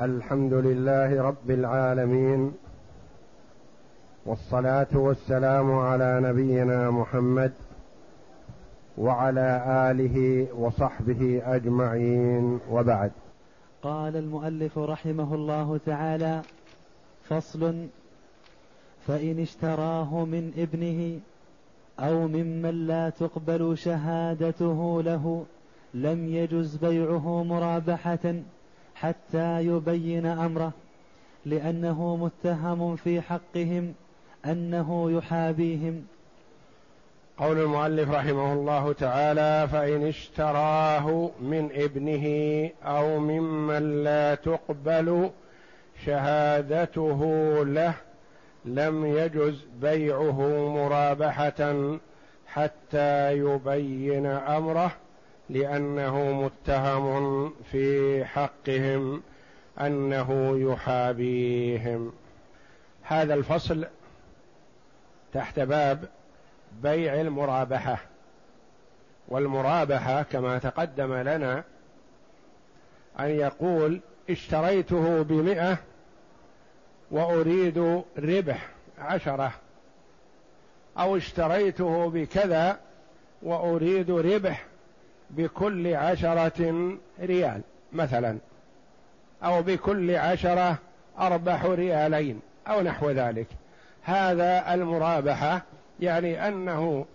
الحمد لله رب العالمين والصلاة والسلام على نبينا محمد وعلى آله وصحبه أجمعين وبعد. قال المؤلف رحمه الله تعالى فصل فإن اشتراه من ابنه أو ممن لا تقبل شهادته له لم يجز بيعه مرابحة. حتى يبين أمره لأنه متهم في حقهم أنه يحابيهم. قول المؤلف رحمه الله تعالى فإن اشتراه من ابنه أو ممن لا تقبل شهادته له لم يجز بيعه مرابحة حتى يبين أمره. لأنه متهم في حقهم أنه يحابيهم. هذا الفصل تحت باب بيع المرابحة. والمرابحة كما تقدم لنا أن يقول اشتريته بمئة وأريد ربح عشرة. أو اشتريته بكذا وأريد ربح بكل عشرة ريال مثلا أو بكل عشرة أربح ريالين أو نحو ذلك. هذا المرابحة يعني أنه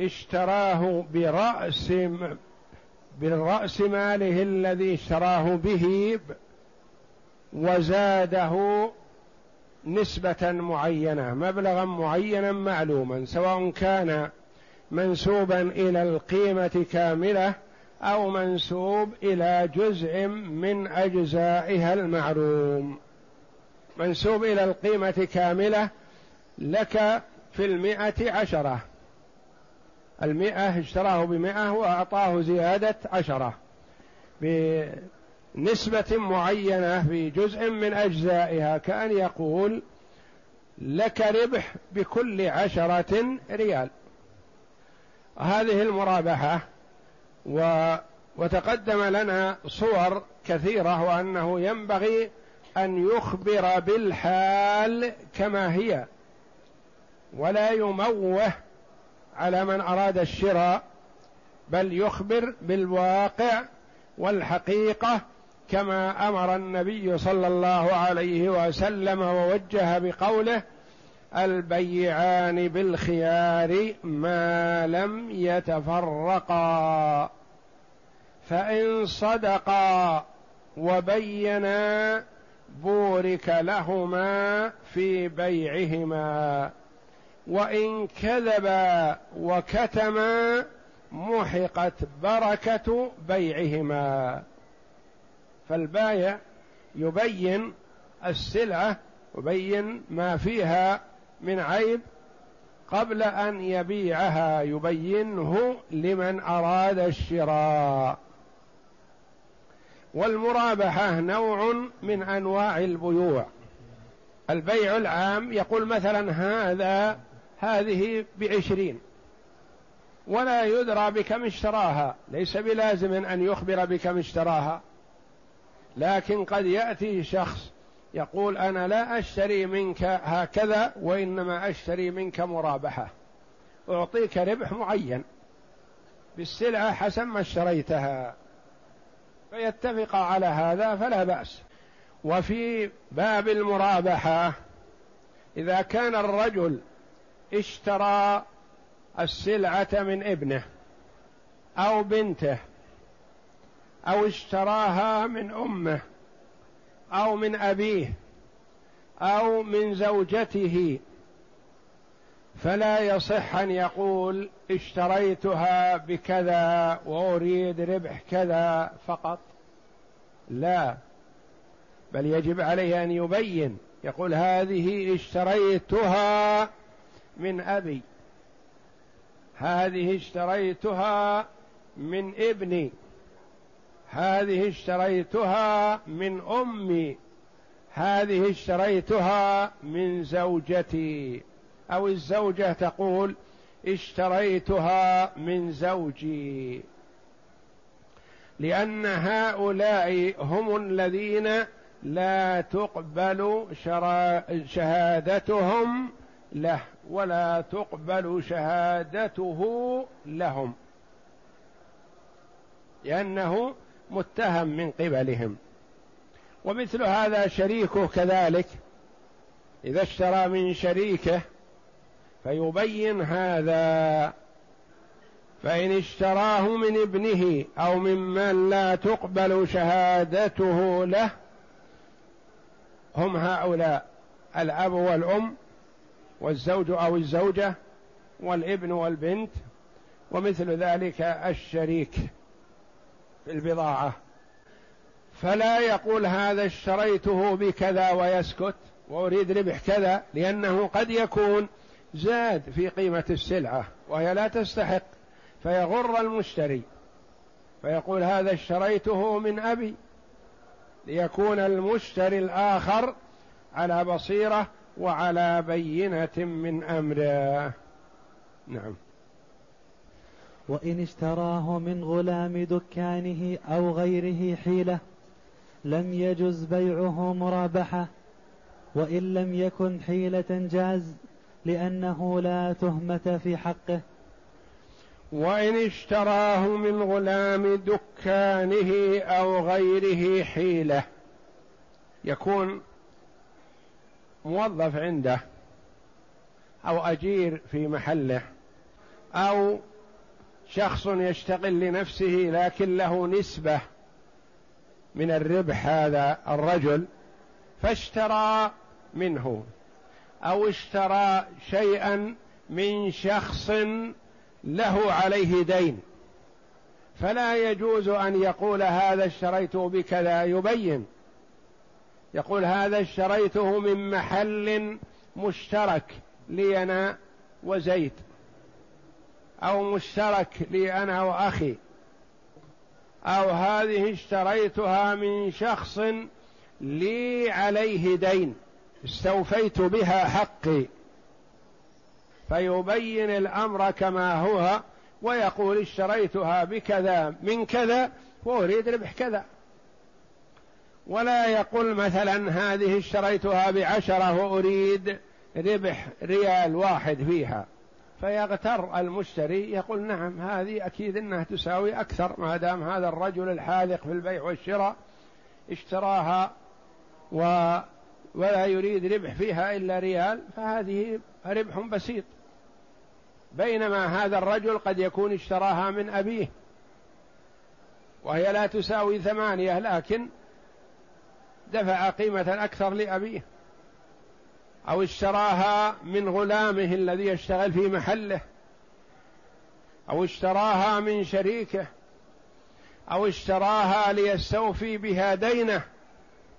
اشتراه برأس بالرأس ماله الذي اشتراه به وزاده نسبة معينة مبلغا معينا معلوما سواء كان منسوبا إلى القيمة كاملة أو منسوب إلى جزء من أجزائها المعلوم منسوب إلى القيمة كاملة لك في المئة عشرة. المئة اشتراه بمئة وأعطاه زيادة عشرة. بنسبة معينة في جزء من أجزائها كأن يقول لك ربح بكل عشرة ريال. هذه المرابحة و وتقدم لنا صور كثيرة وأنه ينبغي أن يخبر بالحال كما هي ولا يموه على من أراد الشراء بل يخبر بالواقع والحقيقة كما أمر النبي صلى الله عليه وسلم ووجه بقوله البيعان بالخيار ما لم يتفرقا فإن صدقا وبينا بورك لهما في بيعهما. وإن كذبا وكتما محقت بركة بيعهما. فالبايع يبين السلعة يبين ما فيها من عيب قبل أن يبيعها يبينه لمن أراد الشراء. والمرابحة نوع من أنواع البيوع. البيع العام يقول مثلا هذا هذه بعشرين. ولا يدرى بكم اشتراها. ليس بلازم أن يخبر بكم اشتراها. لكن قد يأتي شخص يقول أنا لا أشتري منك هكذا وإنما أشتري منك مرابحة. أعطيك ربح معين. بالسلعة حسب ما اشتريتها. فيتفق على هذا فلا بأس. وفي باب المرابحة إذا كان الرجل اشترى السلعة من ابنه أو بنته أو اشتراها من أمه أو من أبيه أو من زوجته فلا يصح أن يقول اشتريتها بكذا وأريد ربح كذا فقط. لا بل يجب عليه أن يبين يقول هذه اشتريتها من أبي هذه اشتريتها من ابني. هذه اشتريتها من أمي. هذه اشتريتها من زوجتي. أو الزوجة تقول اشتريتها من زوجي. لأن هؤلاء هم الذين لا تقبل شهادتهم له ولا تقبل شهادته لهم. لأنه متهم من قبلهم. ومثل هذا شريكه كذلك إذا اشترى من شريكه فيبين هذا فإن اشتراه من ابنه أو ممن لا تقبل شهادته له هم هؤلاء الأب والأم والزوج أو الزوجة والابن والبنت ومثل ذلك الشريك. البضاعة. فلا يقول هذا اشتريته بكذا ويسكت وأريد ربح كذا لأنه قد يكون زاد في قيمة السلعة وهي لا تستحق. فيغر المشتري. فيقول هذا اشتريته من أبي ليكون المشتري الآخر على بصيرة وعلى بينة من أمره. نعم. وإن اشتراه من غلام دكانه أو غيره حيلة لم يجز بيعه مرابحة وإن لم يكن حيلة جاز لأنه لا تهمة في حقه. وإن اشتراه من غلام دكانه أو غيره حيلة. يكون موظف عنده أو أجير في محله أو شخص يشتغل لنفسه لكن له نسبة من الربح هذا الرجل فاشترى منه أو اشترى شيئا من شخص له عليه دين. فلا يجوز أن يقول هذا اشتريته بكذا يبين. يقول هذا اشتريته من محل مشترك لي أنا وزيد أو مشترك لي أنا وأخي أو هذه اشتريتها من شخص لي عليه دين استوفيت بها حقي. فيبين الأمر كما هو ويقول اشتريتها بكذا من كذا وأريد ربح كذا. ولا يقول مثلا هذه اشتريتها بعشرة وأريد ربح ريال واحد فيها. فيغتر المشتري يقول نعم هذه أكيد إنها تساوي أكثر ما دام هذا الرجل الحاذق في البيع والشراء اشتراها و ولا يريد ربح فيها إلا ريال فهذه ربح بسيط. بينما هذا الرجل قد يكون اشتراها من أبيه وهي لا تساوي ثمانية لكن دفع قيمة أكثر لأبيه. أو اشتراها من غلامه الذي يشتغل في محله أو اشتراها من شريكه أو اشتراها ليستوفي بها دينه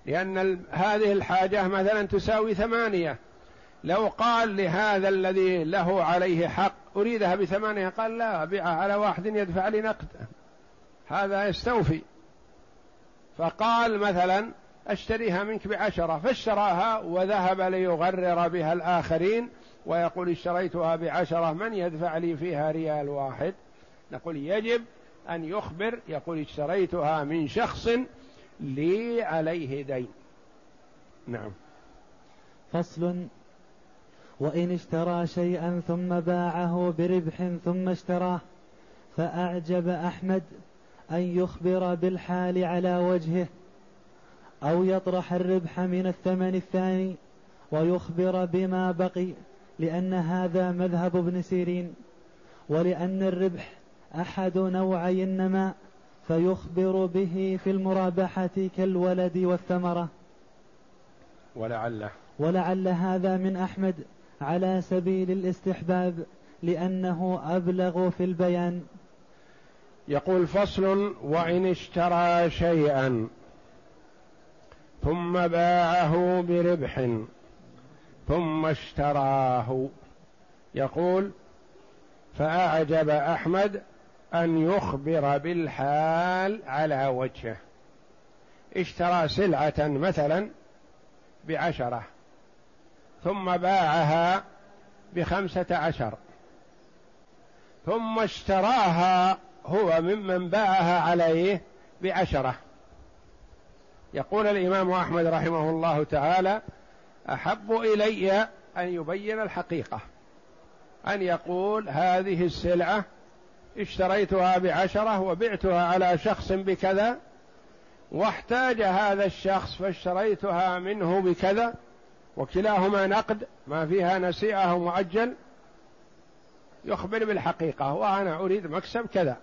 لأن هذه الحاجة مثلا تساوي ثمانية. لو قال لهذا الذي له عليه حق أريدها بثمانية قال لا أبيعها على واحد يدفع لي نقد. هذا يستوفي. فقال مثلا أشتريها منك بعشرة فاشتراها وذهب ليغرر بها الآخرين ويقول اشتريتها بعشرة من يدفع لي فيها ريال واحد؟ نقول يجب أن يخبر يقول اشتريتها من شخص لي عليه دين. نعم. فصل. وإن اشترى شيئا ثم باعه بربح ثم اشتراه فأعجب أحمد أن يخبر بالحال على وجهه. أو يطرح الربح من الثمن الثاني ويخبر بما بقي لأن هذا مذهب ابن سيرين. ولأن الربح أحد نوعي النماء فيخبر به في المرابحة كالولد والثمرة. ولعل. ولعل هذا من أحمد على سبيل الاستحباب لأنه أبلغ في البيان. يقول فصل وإن اشترى شيئا. ثم باعه بربح ثم اشتراه. يقول فأعجب أحمد أن يخبر بالحال على وجهه. اشترى سلعة مثلا بعشرة ثم باعها بخمسة عشر ثم اشتراها هو ممن باعها عليه بعشرة. يقول الإمام أحمد رحمه الله تعالى أحب إلي أن يبين الحقيقة أن يقول هذه السلعة اشتريتها بعشرة وبعتها على شخص بكذا واحتاج هذا الشخص فاشتريتها منه بكذا وكلاهما نقد ما فيها نسيئة مؤجل يخبر بالحقيقة وأنا أريد مكسب كذا.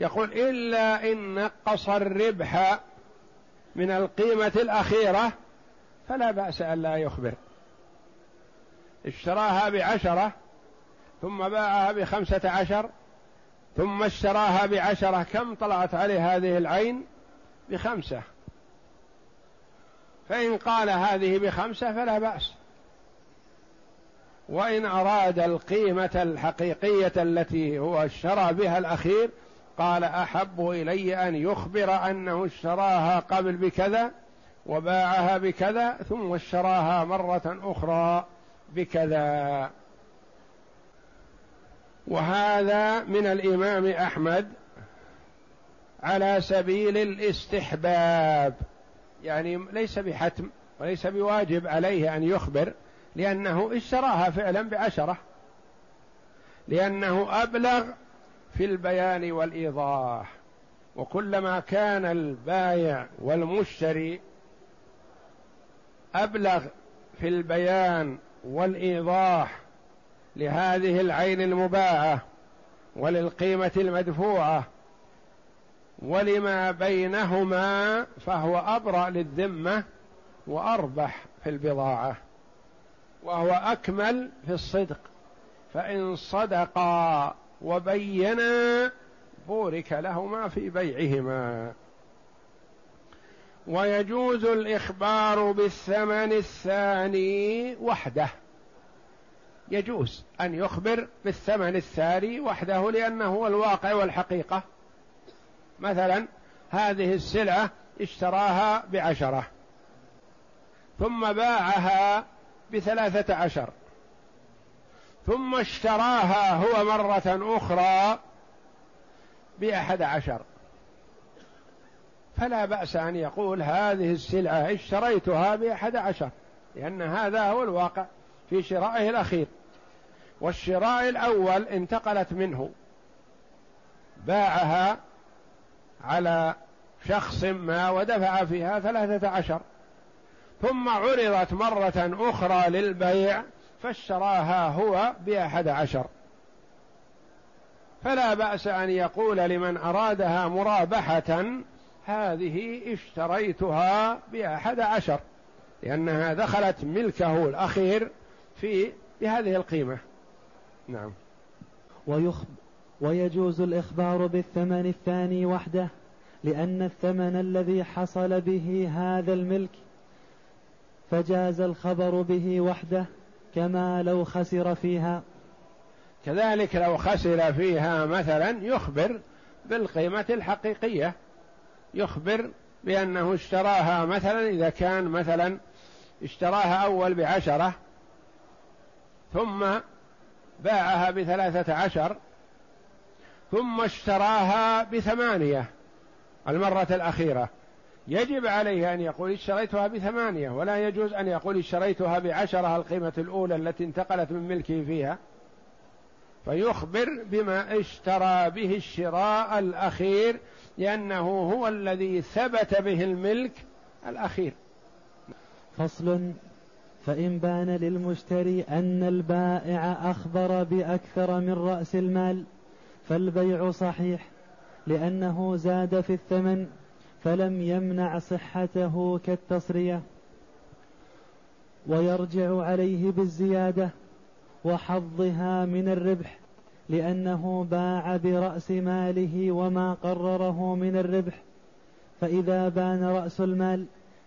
يقول إلا إن نقص الربح من القيمة الأخيرة فلا بأس أن لا يخبر. اشتراها بعشرة ثم باعها بخمسة عشر ثم اشتراها بعشرة كم طلعت عليه هذه العين؟ بخمسة. فإن قال هذه بخمسة فلا بأس. وإن أراد القيمة الحقيقية التي هو اشترى بها الأخير قال أحب إلي أن يخبر أنه اشتراها قبل بكذا وباعها بكذا ثم اشتراها مرة أخرى بكذا. وهذا من الإمام أحمد على سبيل الاستحباب يعني ليس بحتم وليس بواجب عليه أن يخبر لأنه اشتراها فعلا بعشرة لأنه أبلغ في البيان والإيضاح. وكلما كان البايع والمشتري أبلغ في البيان والإيضاح لهذه العين المباعة وللقيمة المدفوعة ولما بينهما فهو أبرأ للذمة وأربح في البضاعة وهو أكمل في الصدق. فإن صدقا وبينا بورك لهما في بيعهما. ويجوز الإخبار بالثمن الثاني وحده. يجوز أن يخبر بالثمن الثاني وحده لأنه هو الواقع والحقيقة. مثلا هذه السلعة اشتراها بعشرة ثم باعها بثلاثة عشر. ثم اشتراها هو مرة أخرى بأحد عشر. فلا بأس أن يقول هذه السلعة اشتريتها بأحد عشر لأن هذا هو الواقع في شرائه الأخير. والشراء الأول انتقلت منه باعها على شخص ما ودفع فيها ثلاثة عشر. ثم عرضت مرة أخرى للبيع فاشتراها هو بأحد عشر. فلا بأس أن يقول لمن أرادها مرابحة هذه اشتريتها بأحد عشر لأنها دخلت ملكه الأخير في بهذه القيمة. نعم. ويخب ويجوز الإخبار بالثمن الثاني وحده لأن الثمن الذي حصل به هذا الملك فجاز الخبر به وحده. كما لو خسر فيها. كذلك لو خسر فيها مثلا يخبر بالقيمة الحقيقية. يخبر بأنه اشتراها مثلا إذا كان مثلا اشتراها أول بعشرة ثم باعها بثلاثة عشر ثم اشتراها بثمانية المرة الأخيرة. يجب عليه أن يقول اشتريتها بثمانية ولا يجوز أن يقول اشتريتها بعشرة القيمة الأولى التي انتقلت من ملكه فيها. فيخبر بما اشترى به الشراء الأخير لأنه هو الذي ثبت به الملك الأخير. فصل. فإن بان للمشتري أن البائع أخبر بأكثر من رأس المال فالبيع صحيح لأنه زاد في الثمن. فلم يمنع صحته كالتصرية ويرجع عليه بالزيادة وحظها من الربح لأنه باع برأس ماله وما قرره من الربح. فإذا بان رأس المال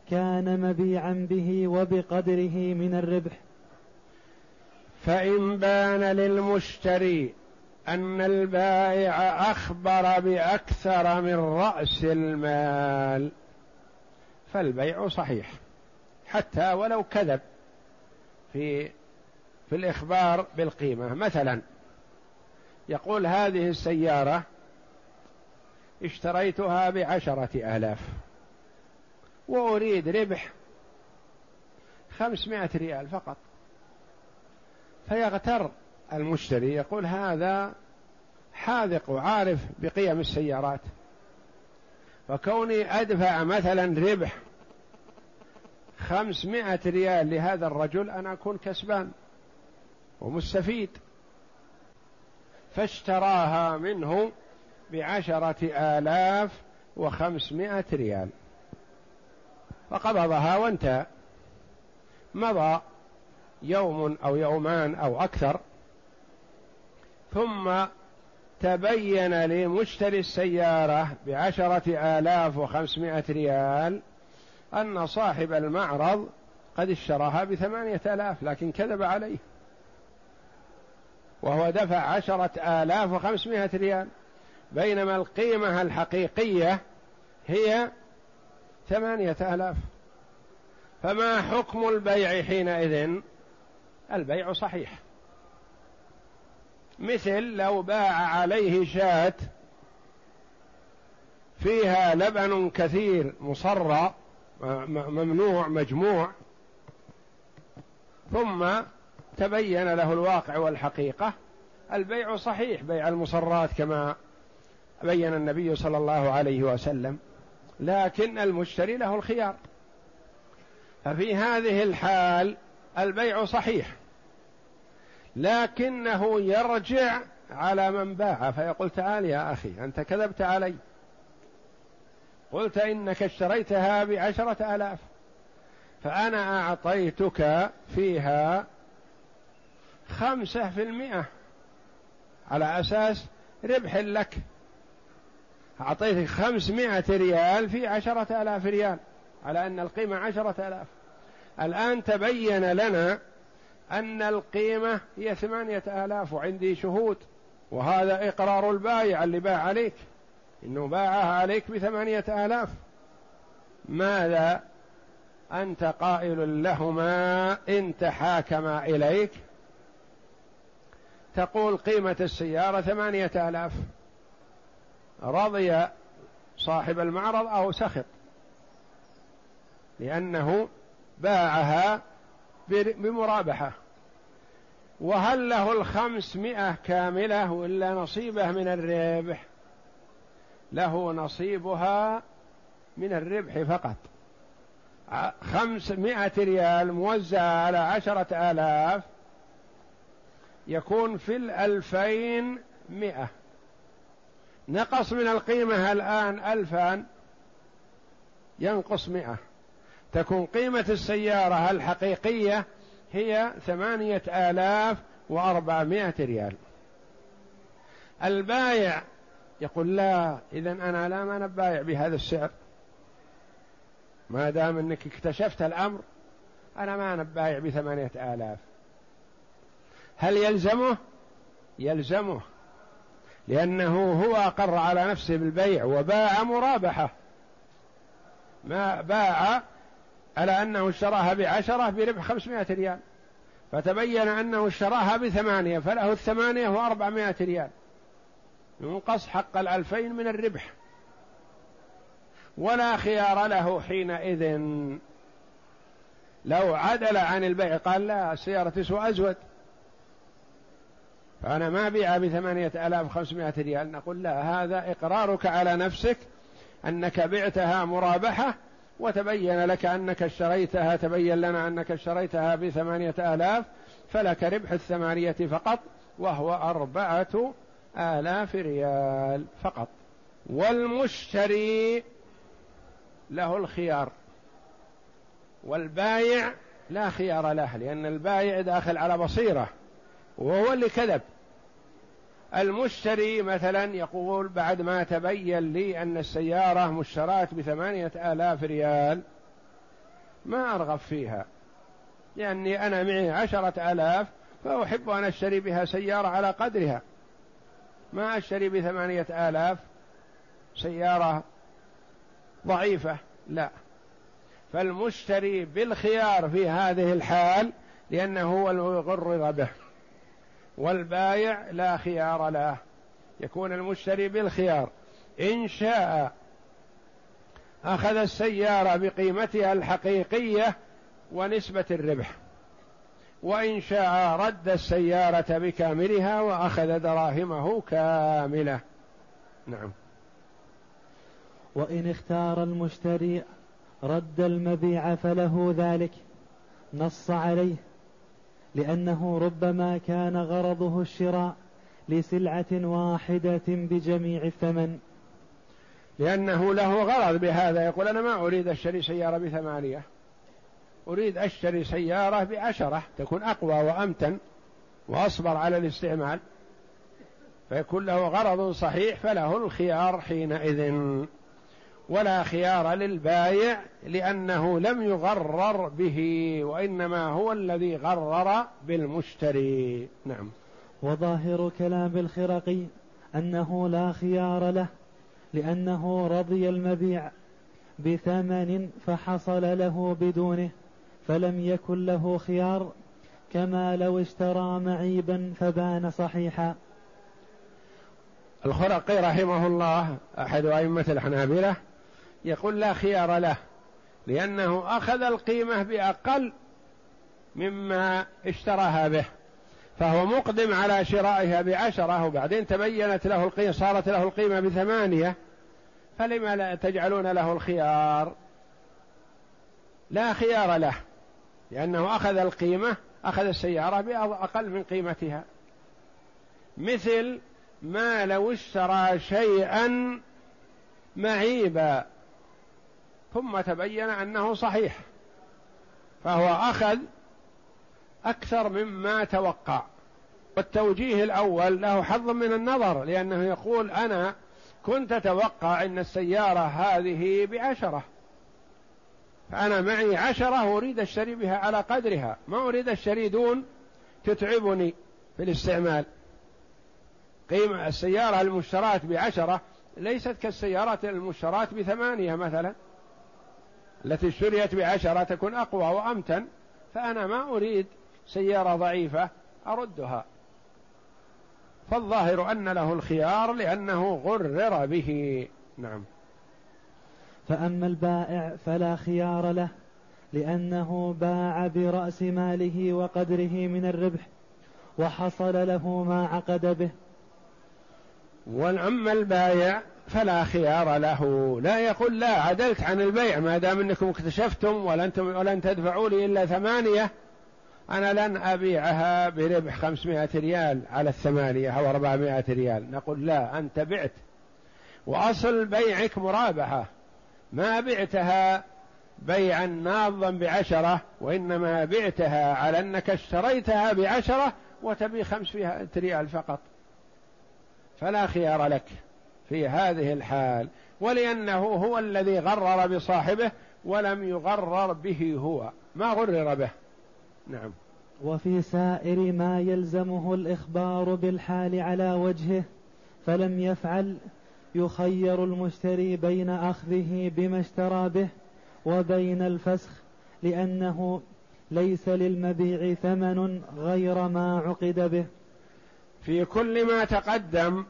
كان مبيعا به وبقدره من الربح. فإن بان للمشتري أن البائع أخبر بأكثر من رأس المال. فالبيع صحيح. حتى ولو كذب في في الإخبار بالقيمة. مثلا يقول هذه السيارة اشتريتها بعشرة آلاف وأريد ربح خمسمائة ريال فقط. فيغتر المشتري يقول هذا حاذق وعارف بقيم السيارات فكوني أدفع مثلا ربح خمسمائة ريال لهذا الرجل أنا أكون كسبان ومستفيد. فاشتراها منه بعشرة آلاف وخمسمائة ريال. فقبضها وانتهى. مضى يوم أو يومان أو أكثر. ثم تبين لمشتري السيارة بعشرة آلاف وخمسمائة ريال أن صاحب المعرض قد اشتراها بثمانية آلاف لكن كذب عليه. وهو دفع عشرة آلاف وخمسمائة ريال. بينما القيمة الحقيقية هي ثمانية آلاف. فما حكم البيع حينئذ؟ البيع صحيح. مثل لو باع عليه شاة فيها لبن كثير مصرى ممنوع مجموع. ثم تبين له الواقع والحقيقة. البيع صحيح بيع المصرات كما بين النبي صلى الله عليه وسلم لكن المشتري له الخيار. ففي هذه الحال البيع صحيح. لكنه يرجع على من باع فيقول تعال يا أخي أنت كذبت علي. قلت إنك اشتريتها بعشرة آلاف فأنا أعطيتك فيها خمسة في المئة على أساس ربح لك. أعطيتك خمسمائة ريال في عشرة آلاف ريال على أن القيمة عشرة آلاف. الآن تبين لنا أن القيمة هي ثمانية آلاف وعندي شهود وهذا إقرار البايع اللي باع عليك. إنه باعها عليك بثمانية آلاف. ماذا أنت قائل لهما إن تحاكما إليك؟ تقول قيمة السيارة ثمانية آلاف. رضي صاحب المعرض أو سخط لأنه باعها بمرابحة. وهل له الخمسمائة كاملة ولا نصيبه من الربح؟ له نصيبها من الربح فقط. خمسمائة ريال موزعة على عشرة آلاف يكون في الألفين مئة. نقص من القيمة الآن ألفان ينقص مئة. تكون قيمة السيارة الحقيقية هي ثمانية آلاف وأربعمائة ريال. البايع يقول لا إذا أنا لا ما نبايع بهذا السعر. ما دام أنك اكتشفت الأمر أنا ما نبايع بثمانية آلاف. هل يلزمه؟ يلزمه لأنه هو أقر على نفسه بالبيع وباع مرابحة. ما باع على أنه اشتراها بعشرة بربح خمسمائة ريال. فتبين أنه اشتراها بثمانية فله الثمانية وأربعمائة ريال. ينقص حق الألفين من الربح. ولا خيار له حينئذ. لو عدل عن البيع قال لا السيارة تسوى أزود. فأنا ما بيع بثمانية آلاف خمسمائة ريال. نقول لا هذا إقرارك على نفسك أنك بعتها مرابحة وتبين لك أنك اشتريتها تبين لنا أنك اشتريتها بثمانية آلاف فلك ربح الثمانية فقط وهو أربعة آلاف ريال فقط. والمشتري له الخيار والبايع لا خيار له لأن البايع داخل على بصيرة وهو اللي كذب. المشتري مثلا يقول بعد ما تبين لي أن السيارة مشتراة بثمانية آلاف ريال ما أرغب فيها لأني أنا معي عشرة آلاف فأحب أن أشتري بها سيارة على قدرها. ما أشتري بثمانية آلاف سيارة ضعيفة لا. فالمشتري بالخيار في هذه الحال لأنه هو الغرر به. والبايع لا خيار له. يكون المشتري بالخيار. إن شاء أخذ السيارة بقيمتها الحقيقية ونسبة الربح. وإن شاء رد السيارة بكاملها وأخذ دراهمه كاملة. نعم. وإن اختار المشتري رد المبيع فله ذلك. نص عليه. لأنه ربما كان غرضه الشراء لسلعة واحدة بجميع الثمن. لأنه له غرض بهذا. يقول أنا ما أريد أشتري سيارة بثمانية. أريد أشتري سيارة بعشرة. تكون أقوى وأمتن وأصبر على الاستعمال. فيكون له غرض صحيح فله الخيار حينئذ. ولا خيار للبايع لأنه لم يغرر به وإنما هو الذي غرر بالمشتري. نعم. وظاهر كلام الخرقي أنه لا خيار له لأنه رضي المبيع بثمن فحصل له بدونه فلم يكن له خيار كما لو اشترى معيبا فبان صحيحا. الخرقي رحمه الله أحد أئمة الحنابلة يقول لا خيار له لأنه أخذ القيمة بأقل مما اشتراها به فهو مقدم على شرائها بعشرة وبعدين تبينت له القيمة صارت له القيمة بثمانية فلما لا تجعلون له الخيار؟ لا خيار له لأنه أخذ القيمة أخذ السيارة بأقل من قيمتها. مثل ما لو اشترى شيئا معيبا ثم تبين أنه صحيح فهو أخذ أكثر مما توقع. والتوجيه الأول له حظ من النظر لأنه يقول أنا كنت أتوقع أن السيارة هذه بعشرة فأنا معي عشرة أريد أشتري بها على قدرها ما أريد أشتري دون تتعبني في الاستعمال. قيمة السيارة المشتراة بعشرة ليست كالسيارات المشتراة بثمانية مثلا. التي اشتريت بعشرة تكون أقوى وأمتن فأنا ما أريد سيارة ضعيفة أردها. فالظاهر أن له الخيار لأنه غرر به. نعم. فأما البائع فلا خيار له لأنه باع برأس ماله وقدره من الربح وحصل له ما عقد به. وأما البايع فلا خيار له. لا يقول لا عدلت عن البيع ما دام انكم اكتشفتم ولن ولن تدفعوا لي إلا ثمانية أنا لن أبيعها بربح خمسمائة ريال على الثمانية أو أربعمائة ريال. نقول لا أنت بعت. وأصل بيعك مرابحة. ما بعتها بيعا ناضا بعشرة وإنما بعتها على أنك اشتريتها بعشرة وتبي خمسمائة ريال فقط. فلا خيار لك. في هذه الحال ولأنه هو الذي غرر بصاحبه ولم يغرر به هو. ما غرر به؟ نعم. وفي سائر ما يلزمه الإخبار بالحال على وجهه فلم يفعل يخير المشتري بين أخذه بما اشترى به وبين الفسخ لأنه ليس للمبيع ثمن غير ما عقد به. في كل ما تقدم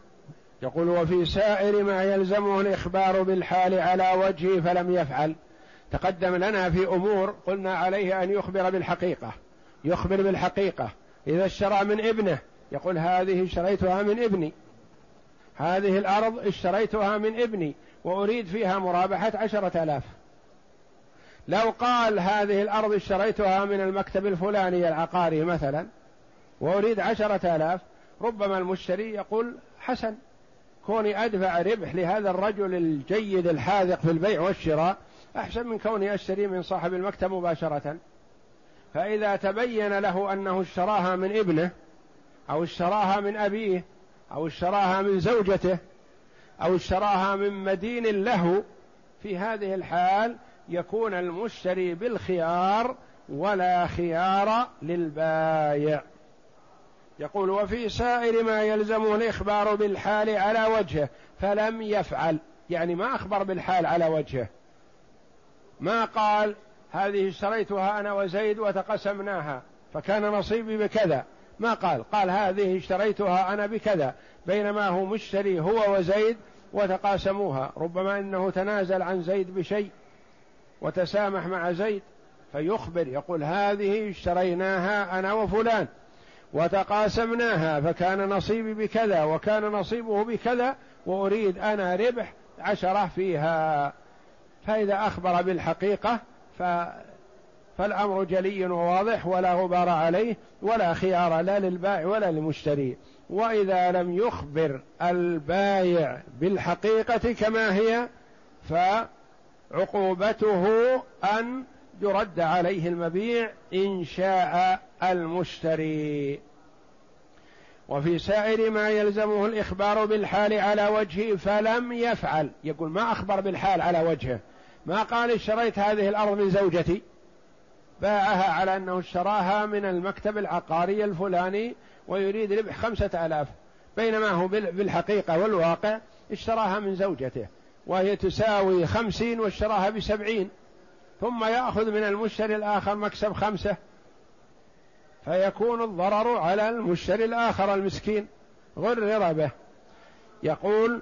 يقول وفي سائر ما يلزمه الإخبار بالحال على وجهه فلم يفعل. تقدم لنا في أمور قلنا عليه أن يخبر بالحقيقة يخبر بالحقيقة. إذا اشترى من ابنه يقول هذه اشتريتها من ابني. هذه الأرض اشتريتها من ابني وأريد فيها مرابحة عشرة آلاف. لو قال هذه الأرض اشتريتها من المكتب الفلاني العقاري مثلا وأريد عشرة آلاف ربما المشتري يقول حسن. كوني أدفع ربح لهذا الرجل الجيد الحاذق في البيع والشراء أحسن من كوني أشتري من صاحب المكتب مباشرة. فإذا تبين له أنه اشتراها من ابنه أو اشتراها من أبيه أو اشتراها من زوجته أو اشتراها من مدين له في هذه الحال يكون المشتري بالخيار ولا خيار للبايع. يقول وفي سائر ما يلزمه الإخبار بالحال على وجهه فلم يفعل. يعني ما أخبر بالحال على وجهه. ما قال هذه اشتريتها أنا وزيد وتقسمناها فكان نصيبي بكذا. ما قال. قال هذه اشتريتها أنا بكذا. بينما هو مشتري هو وزيد وتقاسموها. ربما إنه تنازل عن زيد بشيء وتسامح مع زيد فيخبر. يقول هذه اشتريناها أنا وفلان. وتقاسمناها فكان نصيبي بكذا وكان نصيبه بكذا وأريد أنا ربح عشرة فيها. فإذا أخبر بالحقيقة ف فالأمر جلي وواضح ولا غبار عليه ولا خيار لا للبائع ولا للمشتري. وإذا لم يخبر البايع بالحقيقة كما هي فعقوبته أن يرد عليه المبيع إن شاء المشتري. وفي سائر ما يلزمه الإخبار بالحال على وجهه فلم يفعل. يقول ما أخبر بالحال على وجهه؟ ما قال اشتريت هذه الأرض من زوجتي. باعها على أنه اشتراها من المكتب العقاري الفلاني ويريد ربح خمسة آلاف. بينما هو بالحقيقة والواقع اشتراها من زوجته. وهي تساوي خمسين واشتراها بسبعين. ثم يأخذ من المشتري الآخر مكسب خمسة فيكون الضرر على المشتري الآخر المسكين. غرر به. يقول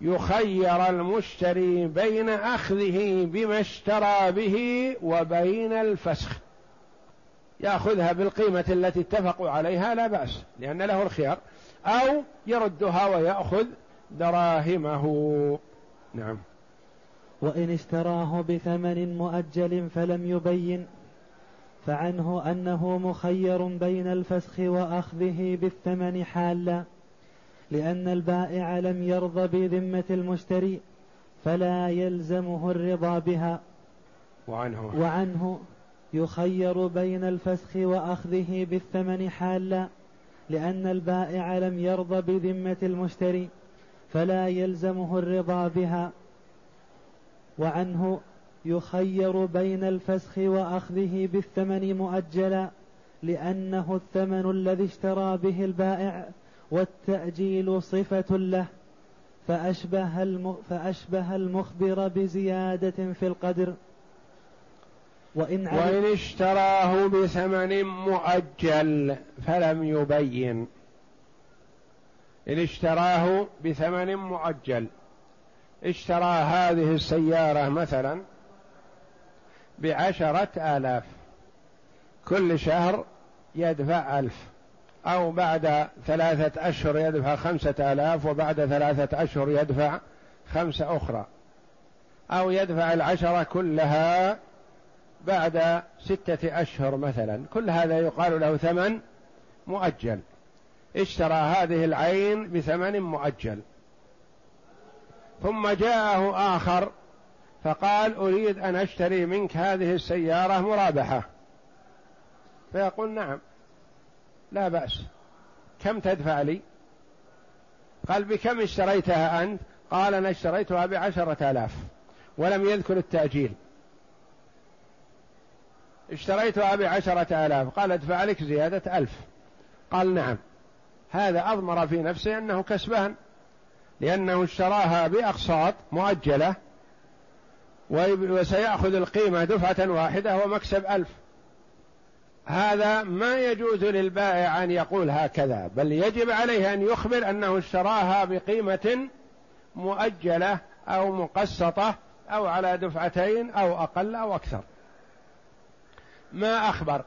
يخير المشتري بين أخذه بما اشترى به وبين الفسخ. يأخذها بالقيمة التي اتفقوا عليها لا بأس لأن له الخيار. أو يردها ويأخذ دراهمه. نعم. وإن اشتراه بثمن مؤجل فلم يبين فعنه أنه مخير بين الفسخ وأخذه بالثمن حالا لأن البائع لم يرضى بذمة المشتري فلا يلزمه الرضا بها. وعنه. وعنه يخير بين الفسخ وأخذه بالثمن حالا لأن البائع لم يرضى بذمة المشتري فلا يلزمه الرضا بها. وعنه يخير بين الفسخ وأخذه بالثمن مؤجلا لأنه الثمن الذي اشترى به البائع والتأجيل صفة له فأشبه, فأشبه المخبر بزيادة في القدر. وإن, وإن اشتراه بثمن مؤجل فلم يبين. إن اشتراه بثمن مؤجل اشترى هذه السيارة مثلا بعشرة آلاف كل شهر يدفع ألف أو بعد ثلاثة أشهر يدفع خمسة آلاف وبعد ثلاثة أشهر يدفع خمسة أخرى أو يدفع العشرة كلها بعد ستة أشهر مثلا. كل هذا يقال له ثمن مؤجل. اشترى هذه العين بثمن مؤجل. ثم جاءه آخر فقال أريد أن أشتري منك هذه السيارة مرابحة. فيقول نعم لا بأس. كم تدفع لي؟ قال بكم اشتريتها أنت؟ قال أنا اشتريتها بعشرة آلاف ولم يذكر التأجيل. اشتريتها بعشرة آلاف. قال ادفع لك زيادة ألف. قال نعم. هذا أضمر في نفسه أنه كسبان. لأنه اشتراها بأقساط مؤجلة وسيأخذ القيمة دفعة واحدة ومكسب ألف. هذا ما يجوز للبائع أن يقول هكذا بل يجب عليه أن يخبر أنه اشتراها بقيمة مؤجلة أو مقسطة أو على دفعتين أو أقل أو أكثر. ما أخبر.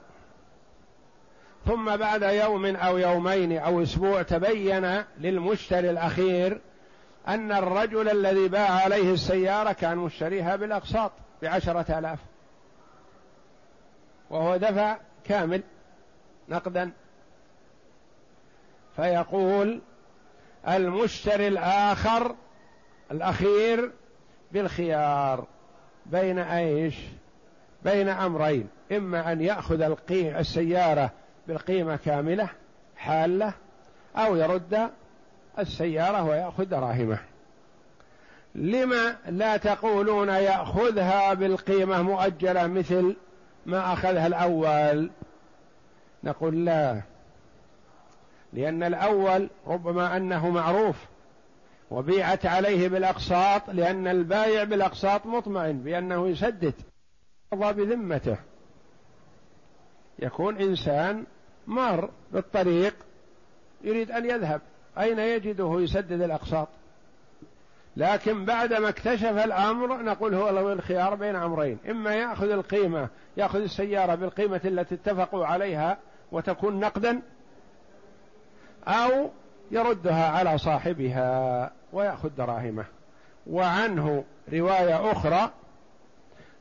ثم بعد يوم أو يومين أو أسبوع تبين للمشتري الأخير أن الرجل الذي باع عليه السيارة كان مشتريها بالأقساط بعشرة آلاف. وهو دفع كامل نقدا. فيقول المشتري الآخر الأخير بالخيار بين إيش؟ بين أمرين. إما أن يأخذ السيارة بالقيمة كاملة حالة أو يرد السيارة ويأخذ دراهمه. لما لا تقولون يأخذها بالقيمة مؤجلة مثل ما أخذها الأول؟ نقول لا. لأن الأول ربما أنه معروف وبيعت عليه بالأقساط لأن البايع بالأقساط مطمئن بأنه يسدد يرضى بذمته. يكون إنسان مر بالطريق يريد أن يذهب. أين يجده يسدد الأقساط؟ لكن بعدما اكتشف الأمر نقول هو له الخيار بين أمرين. إما يأخذ القيمة يأخذ السيارة بالقيمة التي اتفقوا عليها وتكون نقدا أو يردها على صاحبها ويأخذ دراهمه. وعنه رواية أخرى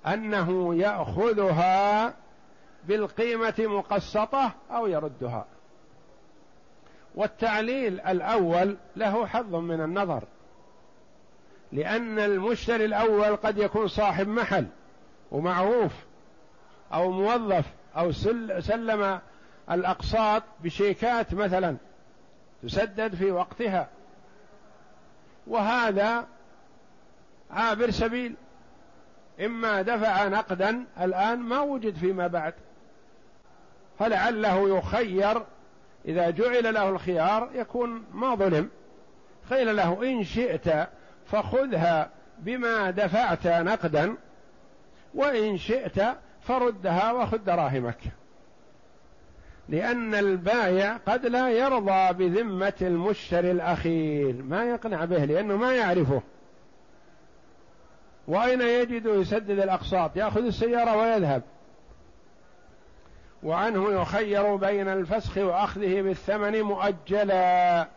أنه يأخذها بالقيمة مقسطة أو يردها. والتعليل الأول له حظ من النظر لأن المشتري الأول قد يكون صاحب محل ومعروف أو موظف أو سلم الأقساط بشيكات مثلا تسدد في وقتها. وهذا عابر سبيل إما دفع نقدا الآن ما وجد فيما بعد فلعله يخير إذا جعل له الخيار يكون ما ظلم. قيل له إن شئت فخذها بما دفعت نقدا وإن شئت فردها وخذ دراهمك. لأن البايع قد لا يرضى بذمة المشتري الأخير. ما يقنع به لأنه ما يعرفه. وأين يجد يسدد الأقساط؟ يأخذ السيارة ويذهب. وعنه يخير بين الفسخ وأخذه بالثمن مؤجلا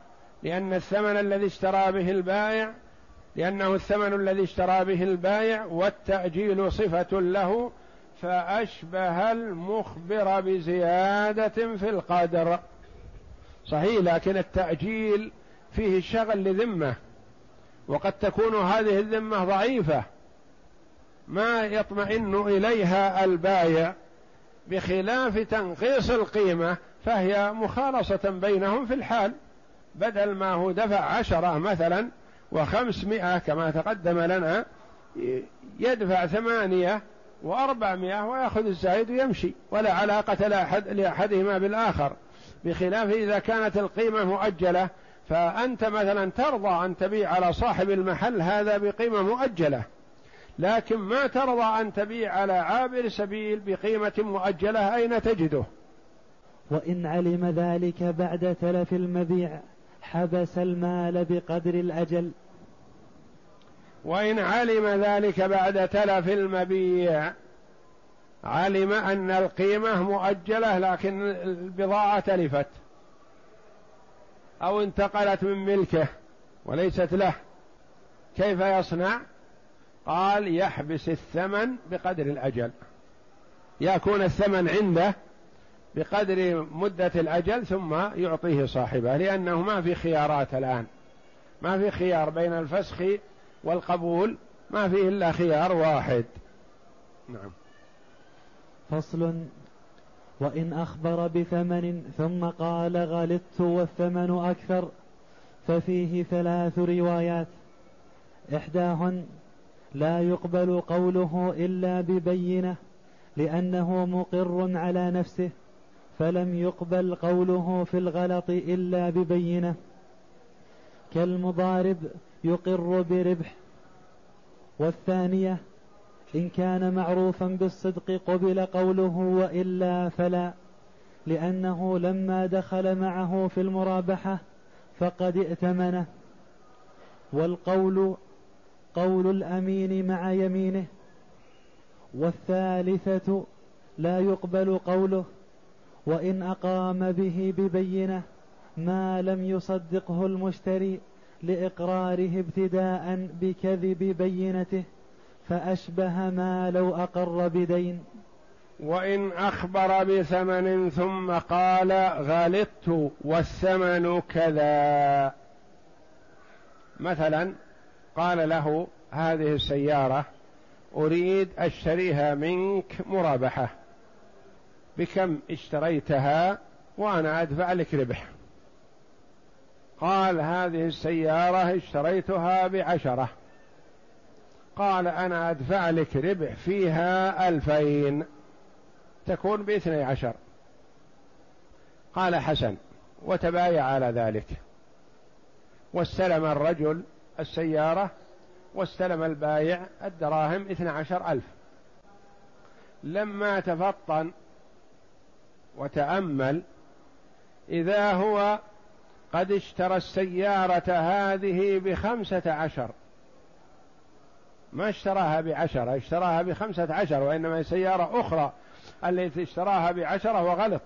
لأن الثمن الذي اشترى به البائع لأنه الثمن الذي اشترى به البائع والتأجيل صفة له فأشبه المخبر بزيادة في القدر. صحيح لكن التأجيل فيه شغل لذمة وقد تكون هذه الذمة ضعيفة ما يطمئن إليها البايع بخلاف تنقيص القيمة فهي مخالصة بينهم في الحال. بدل ما هو دفع عشرة مثلا وخمسمائة كما تقدم لنا يدفع ثمانية وأربعمائة ويأخذ الزايد ويمشي ولا علاقة لأحد لأحدهما بالآخر. بخلاف إذا كانت القيمة مؤجلة فأنت مثلا ترضى أن تبيع على صاحب المحل هذا بقيمة مؤجلة. لكن ما ترضى أن تبيع على عابر سبيل بقيمة مؤجلة أين تجده؟ وإن علم ذلك بعد تلف المبيع حبس المال بقدر الأجل. وإن علم ذلك بعد تلف المبيع علم أن القيمة مؤجلة لكن البضاعة تلفت أو انتقلت من ملكه وليست له. كيف يصنع؟ قال يحبس الثمن بقدر الأجل. يكون الثمن عنده بقدر مدة الأجل ثم يعطيه صاحبه لأنه ما في خيارات الآن. ما في خيار بين الفسخ والقبول ما فيه إلا خيار واحد. نعم. فصل. وإن أخبر بثمن ثم قال غلطت والثمن أكثر ففيه ثلاث روايات. إحداهن لا يقبل قوله إلا ببينة لأنه مقر على نفسه فلم يقبل قوله في الغلط إلا ببينة. كالمضارب يقر بربح. والثانية إن كان معروفا بالصدق قبل قوله وإلا فلا لأنه لما دخل معه في المرابحة فقد ائتمنه. والقول قول الأمين مع يمينه والثالثة لا يقبل قوله وإن أقام به ببينة ما لم يصدقه المشتري لإقراره ابتداء بكذب بينته فأشبه ما لو أقر بدين. وإن أخبر بثمن ثم قال غلطت والثمن كذا. مثلا قال له هذه السيارة أريد أشتريها منك مرابحة. بكم اشتريتها وأنا أدفع لك ربح؟ قال هذه السيارة اشتريتها بعشرة. قال أنا أدفع لك ربح فيها ألفين. تكون باثني عشر. قال حسن وتبايع على ذلك. واستلم الرجل السيارة واستلم البايع الدراهم اثنى عشر ألف. لما تفطن وتأمل إذا هو قد اشترى السيارة هذه بخمسة عشر. ما اشتراها بعشرة اشتراها بخمسة عشر وإنما سيارة أخرى. التي اشتراها بعشرة وغلط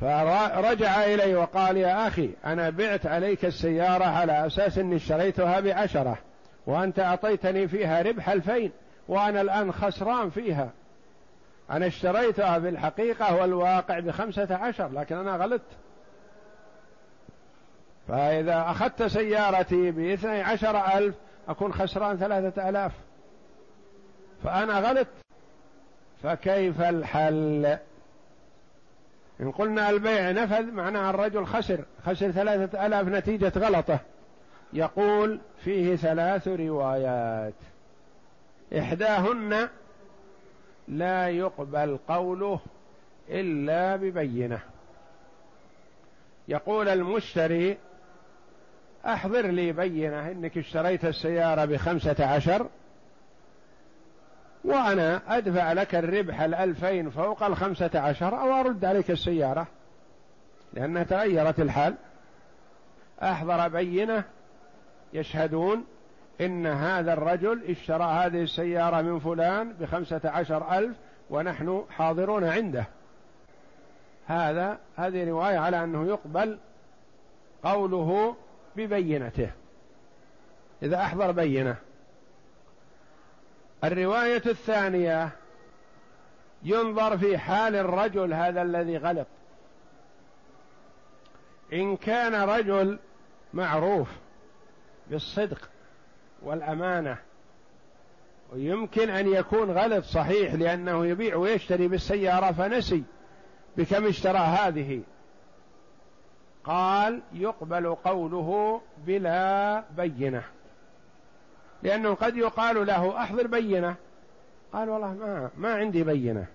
فرجع إلي وقال يا أخي أنا بعت عليك السيارة على أساس أني اشتريتها بعشرة وأنت أعطيتني فيها ربح ألفين وأنا الآن خسران فيها. أنا اشتريتها في الحقيقة والواقع بخمسة عشر لكن أنا غلطت. فإذا أخذت سيارتي باثني عشر ألف أكون خسران ثلاثة ألاف. فأنا غلط. فكيف الحل؟ إن قلنا البيع نفذ معناها الرجل خسر. خسر ثلاثة ألاف نتيجة غلطة. يقول فيه ثلاث روايات. إحداهن لا يقبل قوله إلا ببينة. يقول المشتري أحضر لي بينة إنك اشتريت السيارة بخمسة عشر وأنا أدفع لك الربح الألفين فوق الخمسة عشر أو أرد عليك السيارة لأنها تغيرت الحال. أحضر بينة يشهدون إن هذا الرجل اشترى هذه السيارة من فلان بخمسة عشر ألف ونحن حاضرون عنده. هذا هذه رواية على أنه يقبل قوله ببينته. إذا أحضر بينة الرواية الثانية ينظر في حال الرجل هذا الذي غلط. إن كان رجل معروف بالصدق والأمانة ويمكن أن يكون غلط صحيح لأنه يبيع ويشتري بالسيارة فنسي بكم اشترى هذه. قال يقبل قوله بلا بينة. لأنه قد يقال له أحضر بينة. قال والله ما ما عندي بينة.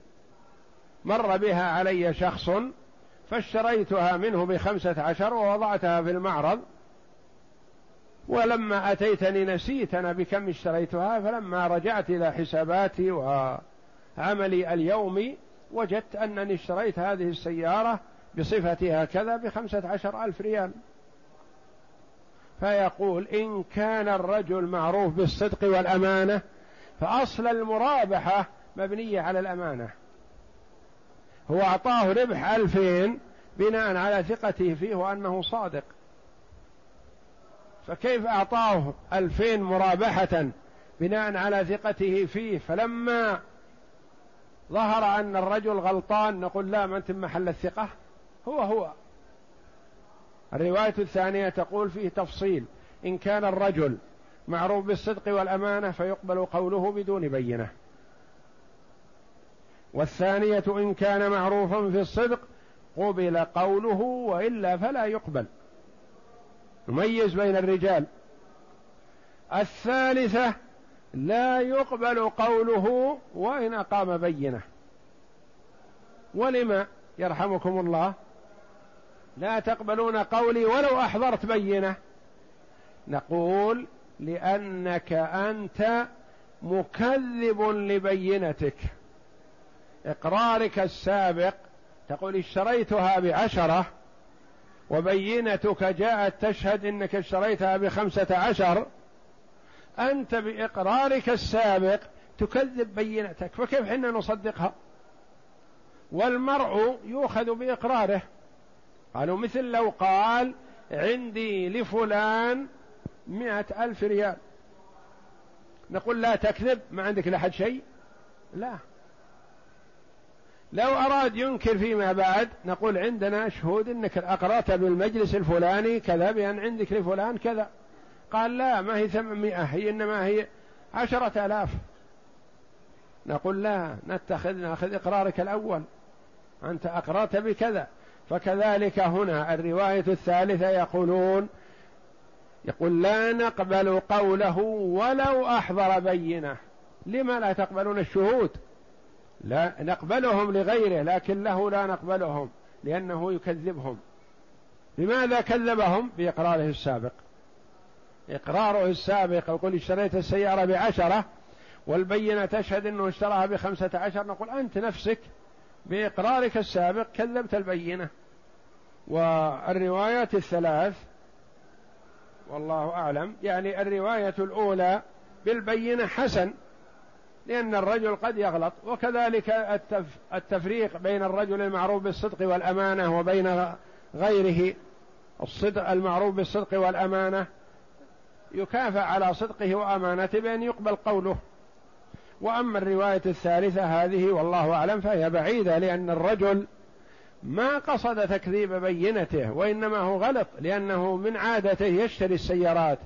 مر بها علي شخص فاشتريتها منه بخمسة عشر ووضعتها في المعرض. ولما أتيتني نسيت أنا بكم اشتريتها فلما رجعت إلى حساباتي وعملي اليومي وجدت أنني اشتريت هذه السيارة بصفتها كذا بخمسة عشر ألف ريال. فيقول إن كان الرجل معروف بالصدق والأمانة فأصل المرابحة مبنية على الأمانة. هو أعطاه ربح ألفين بناء على ثقته فيه وأنه صادق. فكيف أعطاه ألفين مرابحة بناء على ثقته فيه؟ فلما ظهر أن الرجل غلطان نقول لا ما أنت محل الثقة. هو هو. الرواية الثانية تقول فيه تفصيل. إن كان الرجل معروف بالصدق والأمانة فيقبل قوله بدون بينة. والثانية إن كان معروفا في الصدق قبل قوله وإلا فلا يقبل. نميز بين الرجال. الثالثة لا يقبل قوله وإن أقام بينة. ولم يرحمكم الله. لا تقبلون قولي ولو أحضرت بينة. نقول لأنك أنت مكذب لبينتك. إقرارك السابق تقول اشتريتها بعشرة وبينتك جاءت تشهد إنك اشتريتها بخمسة عشر. أنت بإقرارك السابق تكذب بينتك. فكيف حنا نصدقها؟ والمرء يؤخذ بإقراره. قالوا مثل لو قال عندي لفلان مئة ألف ريال. نقول لا تكذب ما عندك لحد شيء؟ لا. لو أراد ينكر فيما بعد نقول عندنا شهود أنك أقرأت بالمجلس الفلاني كذا بأن عندك لفلان كذا. قال لا ما هي ثمانمائة هي إنما هي عشرة آلاف. نقول لا نتخذ ناخذ إقرارك الأول. أنت أقرأت بكذا. فكذلك هنا الرواية الثالثة يقولون يقول لا نقبل قوله ولو أحضر بينة. لما لا تقبلون الشهود؟ لا نقبلهم لغيره لكن له لا نقبلهم لأنه يكذبهم. لماذا كذبهم؟ بإقراره السابق. إقراره السابق يقول اشتريت السيارة بعشرة والبينة تشهد أنه اشتراها بخمسة عشر نقول أنت نفسك بإقرارك السابق كذبت البينة. والروايات الثلاث والله أعلم يعني الرواية الأولى بالبينة حسن لأن الرجل قد يغلط. وكذلك التفريق بين الرجل المعروف بالصدق والأمانة وبين غيره. الصدق المعروف بالصدق والأمانة يكافأ على صدقه وأمانته بأن يقبل قوله. وأما الرواية الثالثة هذه والله أعلم فهي بعيدة لأن الرجل ما قصد تكذيب بينته وإنما هو غلط لأنه من عادته يشتري السيارات.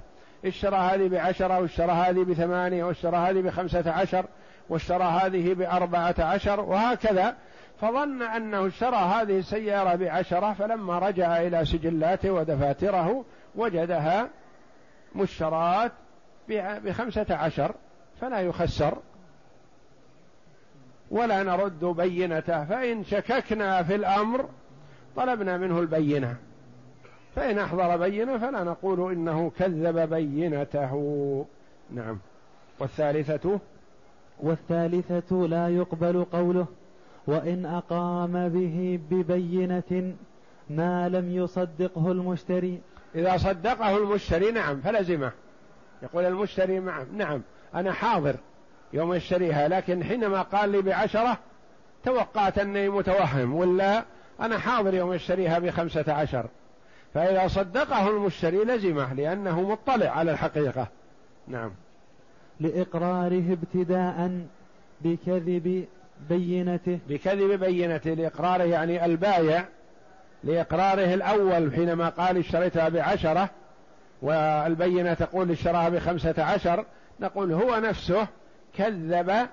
اشترى هذه بعشرة واشترى هذه بثمانية واشترى هذه بخمسة عشر واشترى هذه بأربعة عشر وهكذا. فظن أنه اشترى هذه السيارة بعشرة فلما رجع إلى سجلاته ودفاتره وجدها مشترات بخمسة عشر فلا يخسر. ولا نرد بينته. فإن شككنا في الأمر طلبنا منه البينة. فإن أحضر بينة فلا نقول إنه كذب بينته. نعم. والثالثة؟ والثالثة لا يقبل قوله وإن أقام به ببينة ما لم يصدقه المشتري. إذا صدقه المشتري نعم فلزمه. يقول المشتري نعم نعم أنا حاضر. يوم يشتريها لكن حينما قال لي بعشرة توقعت أني متوهم ولا أنا حاضر يوم يشتريها بخمسة عشر. فإذا صدقه المشتري لزمه لأنه مطلع على الحقيقة. نعم. لإقراره ابتداء بكذب بينته. بكذب بينته لإقراره يعني البايع لإقراره الأول حينما قال اشتريتها بعشرة والبينة تقول اشتراها بخمسة عشر نقول هو نفسه كذب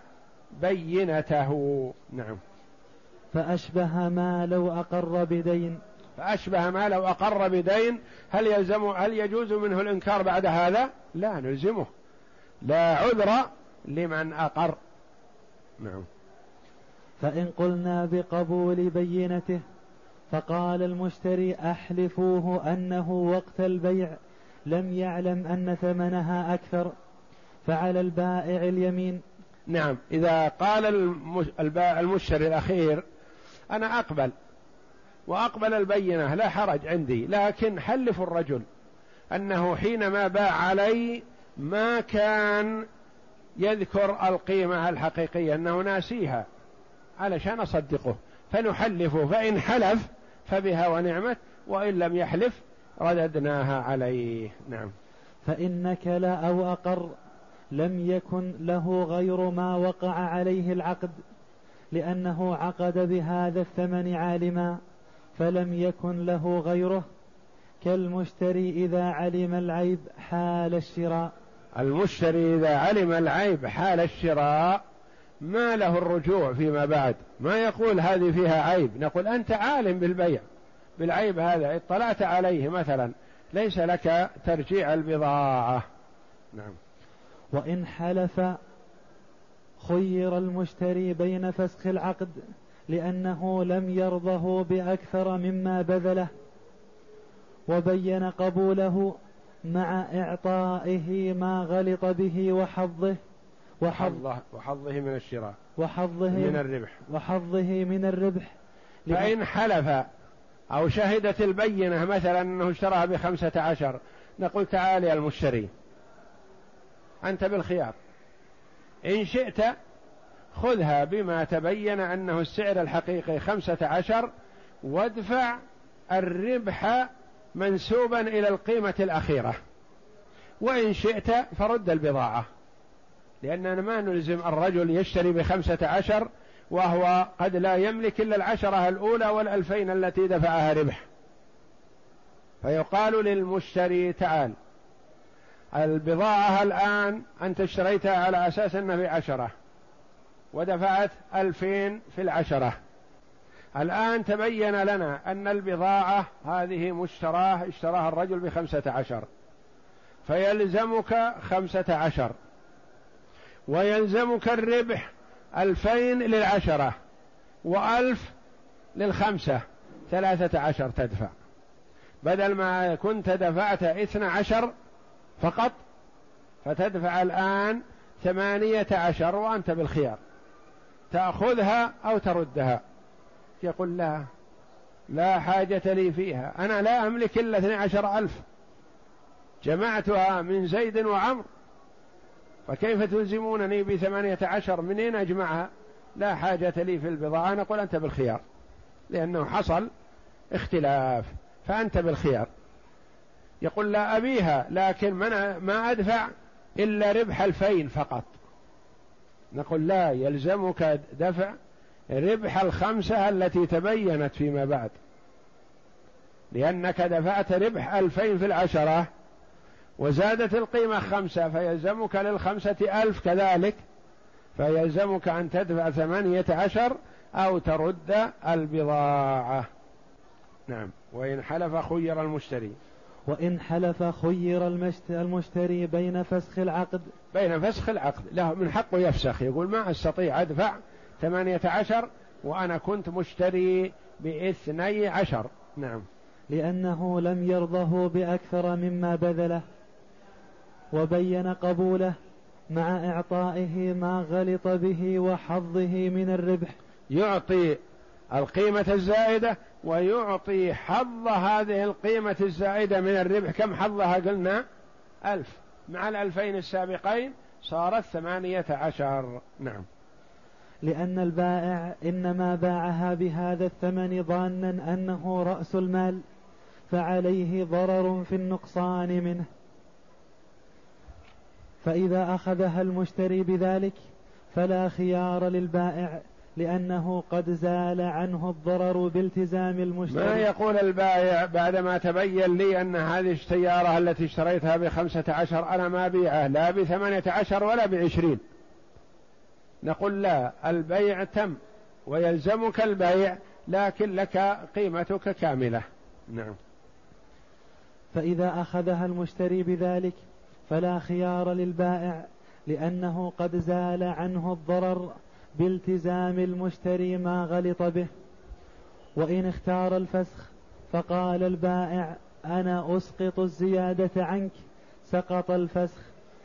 بينته. نعم. فأشبه ما لو أقر بدين. فأشبه ما لو أقر بدين. هل يلزم هل يجوز منه الإنكار بعد هذا؟ لا نلزمه. لا عذر لمن أقر. نعم. فإن قلنا بقبول بينته فقال المشتري أحلفوه أنه وقت البيع لم يعلم أن ثمنها أكثر. فعلى البائع اليمين. نعم. إذا قال المشتري الأخير أنا أقبل. وأقبل البينة لا حرج عندي. لكن حلف الرجل أنه حينما باع علي ما كان يذكر القيمة الحقيقية أنه ناسيها. علشان أصدقه. فنحلفه. فإن حلف فبها ونعمت. وإن لم يحلف رددناها عليه. نعم. فإن كلا أو أقر. لم يكن له غير ما وقع عليه العقد لأنه عقد بهذا الثمن عالما فلم يكن له غيره كالمشتري إذا علم العيب حال الشراء. المشتري إذا علم العيب حال الشراء ما له الرجوع فيما بعد ما يقول هذه فيها عيب نقول أنت عالم بالبيع بالعيب هذا اطلعت عليه مثلا ليس لك ترجيع البضاعة. نعم. وإن حلف خير المشتري بين فسخ العقد لأنه لم يرضه بأكثر مما بذله وبين قبوله مع إعطائه ما غلط به وحظه وحظه وحظه من الشراء وحظه من الربح. وحظه من الربح. فإن حلف أو شهدت البينة مثلا أنه اشتراها بخمسة عشر نقول تعال يا المشتري. أنت بالخيار. إن شئت خذها بما تبين أنه السعر الحقيقي خمسة عشر وادفع الربح منسوبا إلى القيمة الأخيرة. وإن شئت فرد البضاعة. لأننا ما نلزم الرجل يشتري بخمسة عشر وهو قد لا يملك إلا العشرة الأولى والألفين التي دفعها ربح. فيقال للمشتري تعال البضاعة الآن أنت اشتريتها على أساس أنها بعشرة ودفعت ألفين في العشرة. الآن تبين لنا أن البضاعة هذه مشتراة اشتراها الرجل بخمسة عشر. فيلزمك خمسة عشر. ويلزمك الربح ألفين للعشرة وألف للخمسة. ثلاثة عشر تدفع. بدل ما كنت دفعت اثنى عشر فقط فتدفع الآن ثمانية عشر وأنت بالخيار. تأخذها أو تردها. يقول لا لا حاجة لي فيها. أنا لا أملك إلا اثني عشر ألف. جمعتها من زيد وعمر فكيف تلزمونني بثمانية عشر؟ منين أجمعها؟ لا حاجة لي في البضاعة. نقول أنت بالخيار. لأنه حصل اختلاف فأنت بالخيار. يقول لا أبيها لكن ما أدفع إلا ربح الفين فقط. نقول لا يلزمك دفع ربح الخمسة التي تبينت فيما بعد. لأنك دفعت ربح ألفين في العشرة وزادت القيمة خمسة فيلزمك للخمسة ألف كذلك. فيلزمك أن تدفع ثمانية عشر أو ترد البضاعة. نعم. وإن حلف خير المشتري. وإن حلف خير المشتري بين فسخ العقد. بين فسخ العقد. له من حقه يفسخ. يقول ما أستطيع أدفع ثمانية عشر وأنا كنت مشتري باثني عشر. نعم. لأنه لم يرضه بأكثر مما بذله وبين قبوله مع إعطائه ما غلط به وحظه من الربح. يعطي القيمة الزائدة ويعطي حظ هذه القيمة الزائدة من الربح. كم حظها قلنا؟ ألف. مع الألفين السابقين صارت ثمانية عشر. نعم. لأن البائع إنما باعها بهذا الثمن ظانا أنه رأس المال فعليه ضرر في النقصان منه. فإذا أخذها المشتري بذلك فلا خيار للبائع. لأنه قد زال عنه الضرر بالتزام المشتري ما يقول البائع بعدما تبين لي أن هذه السيارة التي اشتريتها بخمسة عشر أنا ما بيعه لا بثمانية عشر ولا بعشرين. نقول لا البيع تم ويلزمك البيع لكن لك قيمتك كاملة. نعم. فإذا أخذها المشتري بذلك فلا خيار للبائع لأنه قد زال عنه الضرر بالتزام المشتري ما غلط به. وإن اختار الفسخ فقال البائع أنا أسقط الزيادة عنك سقط الفسخ.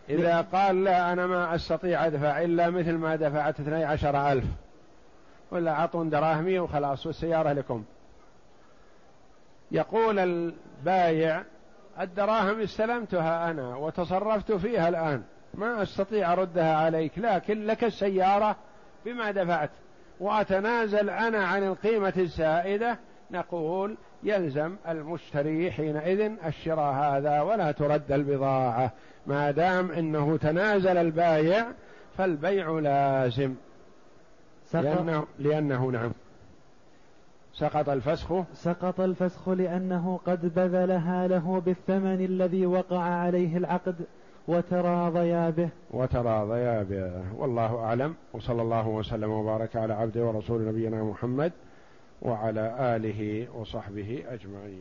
إذا قال لا أنا ما أستطيع أدفع إلا مثل ما دفعت اثني عشر ألف. ولا أعطون دراهمي وخلاص والسيارة لكم. يقول البايع الدراهم استلمتها أنا وتصرفت فيها الآن ما أستطيع أردها عليك لكن لك السيارة بما دفعت. وأتنازل أنا عن القيمة الزائدة نقول يلزم المشتري حينئذ الشراء هذا ولا ترد البضاعة. ما دام إنه تنازل البايع فالبيع لازم. لأنه, لأنه نعم. سقط الفسخ. سقط الفسخ لأنه قد بذلها له بالثمن الذي وقع عليه العقد. وتراضيا به. وتراضيا به. والله أعلم. وصلى الله وسلم وبارك على عبده ورسول نبينا محمد وعلى آله وصحبه أجمعين.